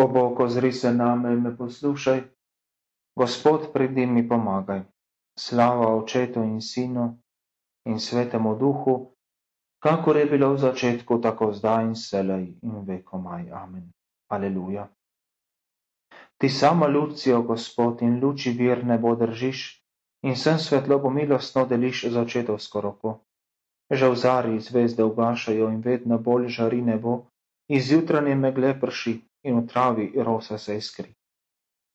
O Bog, ozri se name in me poslušaj. Gospod, pridi mi pomagaj. Slava Očetu in Sinu in Svetemu Duhu, kakor je bilo v začetku, tako zdaj in selej in vekomaj. Amen. Aleluja. Ti sama lucijo, Gospod, in luči vir nebo držiš, in sem svetlobo milostno deliš za očetovsko roko. Že v zari zvezde ugašajo in vedno bolj žari nebo, iz jutranje megle prši in v travi rosa se iskri.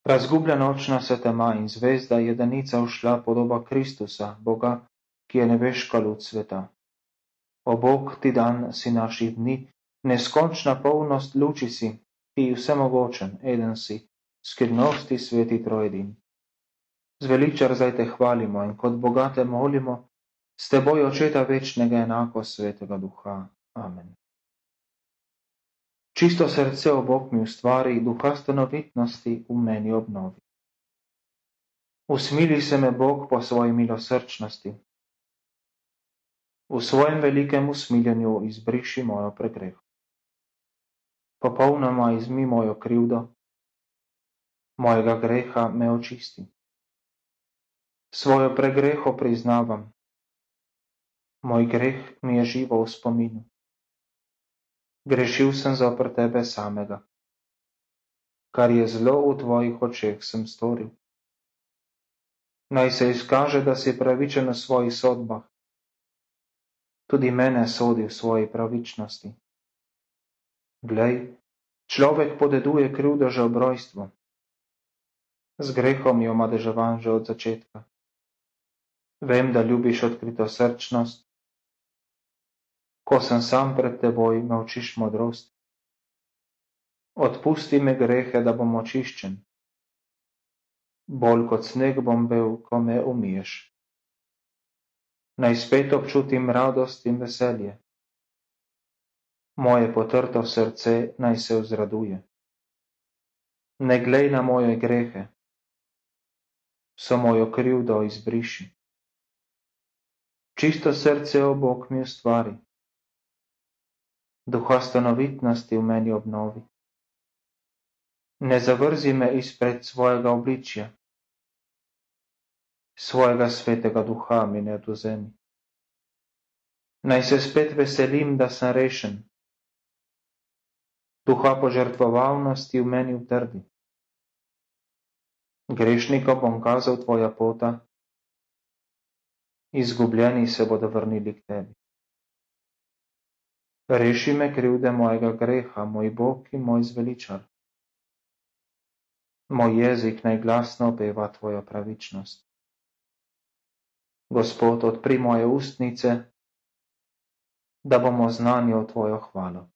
Razgublja nočna se tema in zvezda je danica ušla podoba Kristusa, Boga, ki je nebeška luč sveta. O Bog, ti dan si naših dni, neskončna polnost luči si, ti vsemogočen, eden si, skrivnosti sveti trojedin. Zveličar zdaj te hvalimo in kot Boga te molimo, s teboj očeta večnega enako svetega duha. Amen. Čisto srce o Bog mi ustvari, duha stanovitnosti v meni obnovi. Usmili se me Bog po svoji milosrčnosti. V svojem velikem usmiljenju izbriši mojo pregreho. Popolnoma izmi mojo krivdo, mojega greha me očisti. Svojo pregreho priznavam. Moj greh mi je živo v spominu. Grešil sem zopr tebe samega. Kar je zlo v tvojih očeh, sem storil. Naj se izkaže, da si pravičen v svojih sodbah. Tudi mene sodi v svoji pravičnosti. Glej, človek podeduje krivdo že ob rojstvu. Z grehom jo madeževan že od začetka. Vem, da ljubiš odkrito srčnost, ko sem sam pred teboj, me učiš modrosti. Odpusti me grehe, da bom očiščen. Bolj kot sneg bom bil, ko me umiješ. Naj spet občutim radost in veselje. Moje potrto srce naj se vzraduje. Ne glej na moje grehe, so mojo krivdo izbriši. Čisto srce, o Bog, mi ustvari duha stanovitnosti v meni obnovi. Ne zavrzi me izpred svojega obličja, svojega svetega duha mi ne oduzemi. Naj se spet veselim, da sem rešen. Duha požrtvovalnosti v meni utrdi. Grešnikom bom kazal tvoja pota, izgubljeni se bodo vrnili k tebi. Reši me krivde mojega greha, moj Bog in moj zveličar. Moj jezik naj glasno opeva tvojo pravičnost. Gospod, odpri moje ustnice, da bomo znani o tvojo hvalo.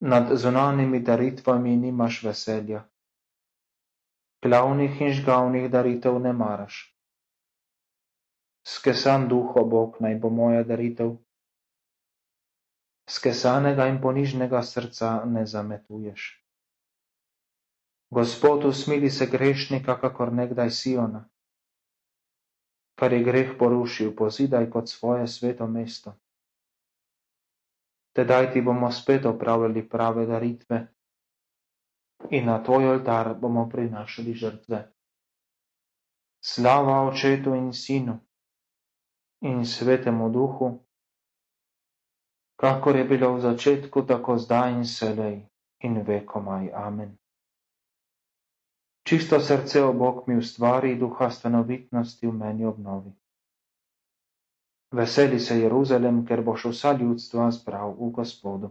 Nad zunanimi daritvami nimaš veselja. Glavnih in žgavnih daritev ne maraš. Skesan duho, Bog, naj bo moja daritev skesanega in ponižnega srca ne zametuješ. Gospod, usmili se grešnika, kakor nekdaj Siona, kar je greh porušil, pozidaj kot svoje sveto mesto. Tedaj ti bomo spet opravljali prave daritve in na tvoj oltar bomo prinašali žrtve. Slava očetu in sinu in svetemu duhu, kakor je bilo v začetku, tako zdaj in selej in vekomaj. Amen. Čisto srce o Bog mi ustvari, duha stanovitnosti v meni obnovi. Veseli se Jeruzalem, ker boš vsa ljudstva zbral v Gospodu.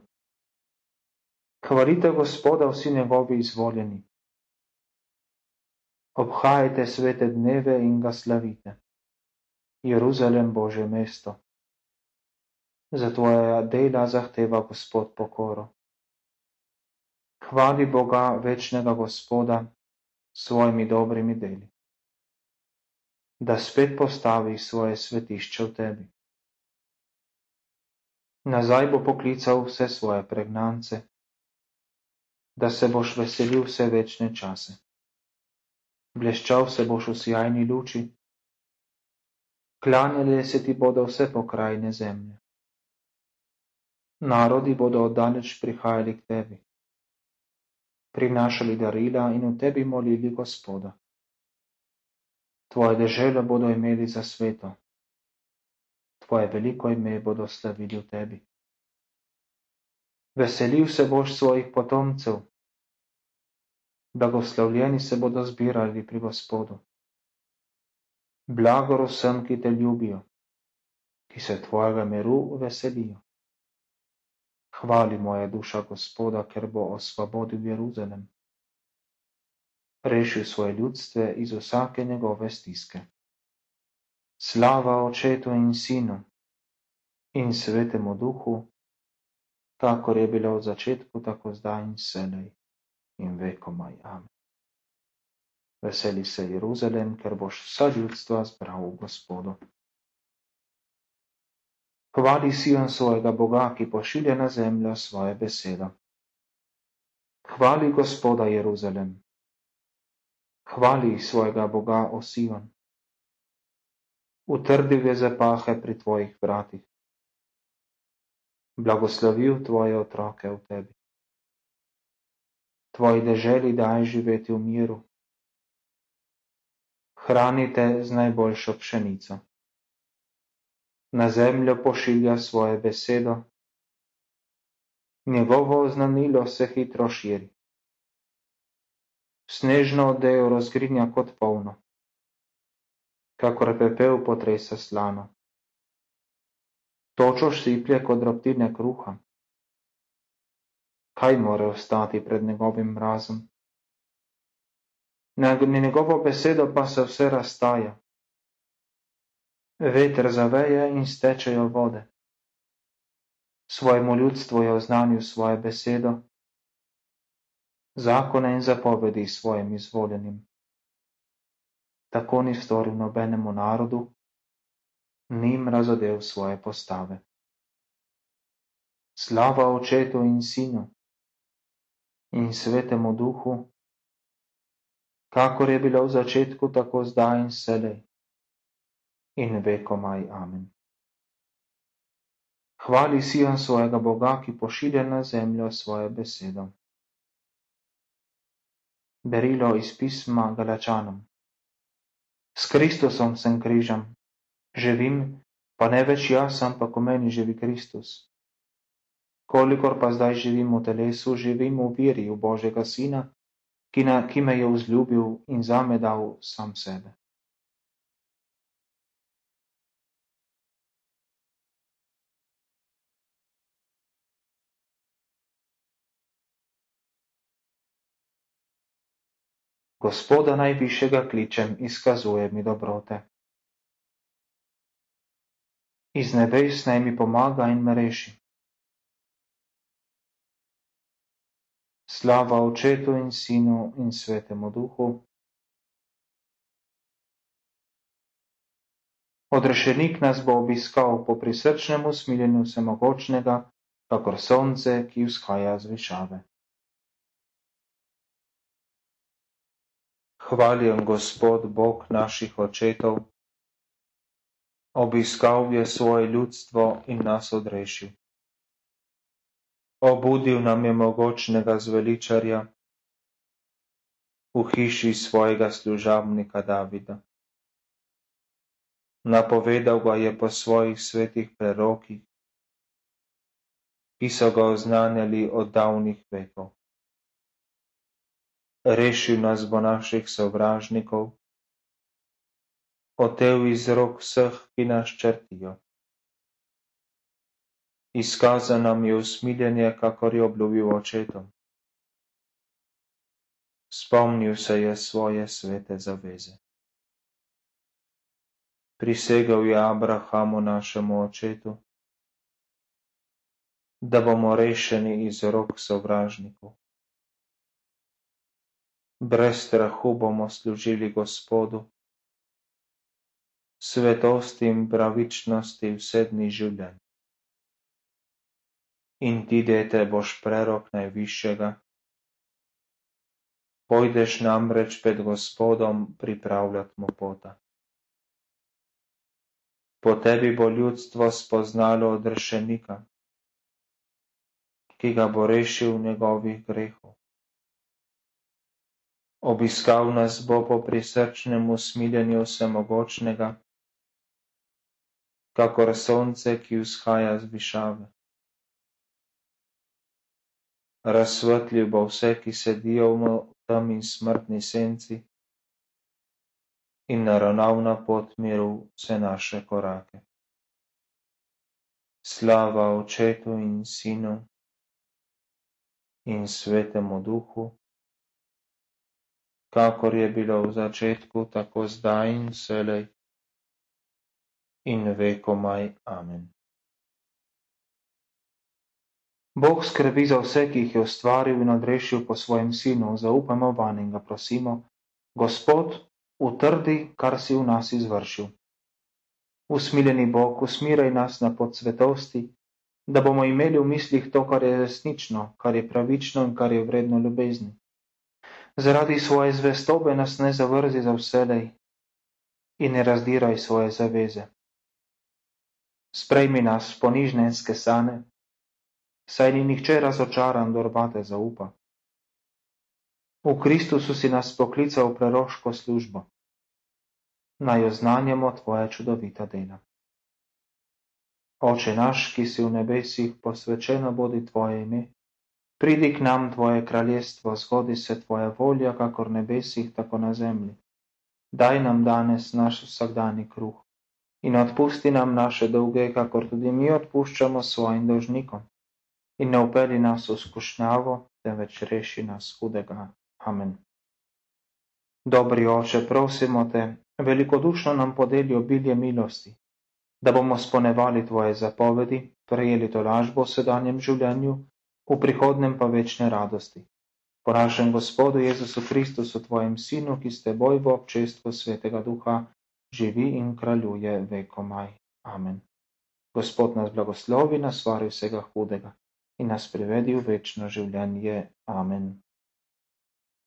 Hvalite Gospoda vsi njegovi izvoljeni. Obhajajte svete dneve in ga slavite. Jeruzalem, Bože mesto. Za tvoja dela zahteva Gospod pokoro. Hvali Boga, večnega Gospoda, s svojimi dobrimi deli, da spet postavi svoje svetišče v tebi. Nazaj bo poklical vse svoje pregnance, da se boš veselil vse večne čase. Bleščal se boš v sjajni luči, klanjali se ti bodo vse pokrajine zemlje. Narodi bodo od daleč prihajali k tebi. prinašali darila in v tebi molili Gospoda. Tvoje dežele bodo imeli za sveto, tvoje veliko ime bodo slavili v tebi. Veselil se boš svojih potomcev, blagoslovljeni se bodo zbirali pri Gospodu. Blagor vsem, ki te ljubijo, ki se tvojega miru veselijo. Hvali moja duša Gospoda, ker bo osvobodil Jeruzalem. Rešil svoje ljudstve iz vsake njegove stiske. Slava očetu in sinu in svetemu duhu, kakor je bilo v začetku, tako zdaj in selej in vekomaj. Amen. Veseli se Jeruzalem, ker boš vsa ljudstva zbral v Gospodu. Hvali Sion svojega Boga, ki pošilja na zemljo svoje besedo. Hvali Gospoda Jeruzalem. Hvali svojega Boga o Sion. Utrdil je zapahe pri tvojih vratih. Blagoslovil tvoje otroke v tebi. Tvoji deželi daj živeti v miru. Hranite z najboljšo pšenico na zemljo pošilja svoje besedo. Njegovo oznanilo se hitro širi. Snežno odejo razgrinja kot polno, kakor pepel potresa slano. Točo šiplje kot drobtine kruha. Kaj more ostati pred njegovim mrazom? Na njegovo besedo pa se vse raztaja. Veter zaveje in stečejo vode. Svojemu ljudstvu je oznanil svojo besedo, zakone in zapovedi svojim izvoljenim. Tako ni storil nobenemu narodu, ni jim razodel svoje postave. Slava očetu in sinu in svetemu duhu, kakor je bilo v začetku, tako zdaj in selej in vekomaj. Amen. Hvali Sion svojega Boga, ki pošilja na zemljo svojo besedo. Berilo iz pisma Galačanom. S Kristusom sem križam, živim, pa ne več jaz, ampak v meni živi Kristus. Kolikor pa zdaj živim v telesu, živim v viri v Božjega Sina, ki, na, ki me je vzljubil in zame dal sam sebe. Gospoda najvišjega kličem, izkazuje mi dobrote. Iz nebes naj mi pomaga in me reši. Slava očetu in sinu in svetemu duhu. Odrešenik nas bo obiskal po prisrčnem usmiljenju vsemogočnega, kakor sonce, ki vzhaja z višave. Hvaljen Gospod Bog naših očetov, obiskal je svoje ljudstvo in nas odrešil. Obudil nam je mogočnega zveličarja v hiši svojega služabnika Davida. Napovedal ga je po svojih svetih prerokih, ki so ga oznanjali od davnih vekov rešil nas bo naših sovražnikov, otev iz rok vseh, ki nas črtijo. Izkazal nam je usmiljenje, kakor je obljubil očetom. Spomnil se je svoje svete zaveze. Prisegel je Abrahamu našemu očetu, da bomo rešeni iz rok sovražnikov. Brez strahu bomo služili Gospodu, svetosti in pravičnosti vse dni življenja. In ti, dete, boš prerok najvišjega, pojdeš namreč pred Gospodom pripravljati mu pota. Po tebi bo ljudstvo spoznalo odrešenika, ki ga bo rešil njegovih grehov Obiskal nas bo po prisrčnem usmiljenju vsemogočnega, kakor sonce, ki vzhaja z višave. Razsvetljiv bo vse, ki sedijo v temi smrtni senci in naravnal na pot miru vse naše korake. Slava Očetu in Sinu in Svetemu Duhu, kakor je bilo v začetku, tako zdaj in vselej in vekomaj. Amen. Bog skrbi za vse, ki jih je ustvaril in odrešil po svojem sinu, zaupamo van in ga prosimo, Gospod, utrdi, kar si v nas izvršil. Usmiljeni Bog, usmiraj nas na pot svetosti, da bomo imeli v mislih to, kar je resnično, kar je pravično in kar je vredno ljubezni. Zaradi svoje zvestobe nas ne zavrzi za vselej in ne razdiraj svoje zaveze. Sprejmi nas ponižnenske sane, saj ni nihče razočaran, dorbate zaupa. V Kristusu si nas poklical v preroško službo. Naj oznanjamo tvoje čudovita dela. Oče naš, ki si v nebesih, posvečeno bodi tvoje ime. Pridi k nam tvoje kraljestvo, zgodi se tvoja volja, kakor nebesih, tako na zemlji. Daj nam danes naš vsakdani kruh in odpusti nam naše dolge, kakor tudi mi odpuščamo svojim dolžnikom. In ne upeli nas v skušnjavo, temveč reši nas hudega. Amen. Dobri oče, prosimo te, velikodušno nam podeli obilje milosti, da bomo spolnevali tvoje zapovedi, prejeli to lažbo v sedanjem življenju v prihodnem pa večne radosti. Po našem Gospodu Jezusu Kristusu, tvojem Sinu, ki ste boj v občestvu Svetega Duha, živi in kraljuje vekomaj. Amen. Gospod nas blagoslovi, nas vari vsega hudega in nas privedi v večno življenje. Amen.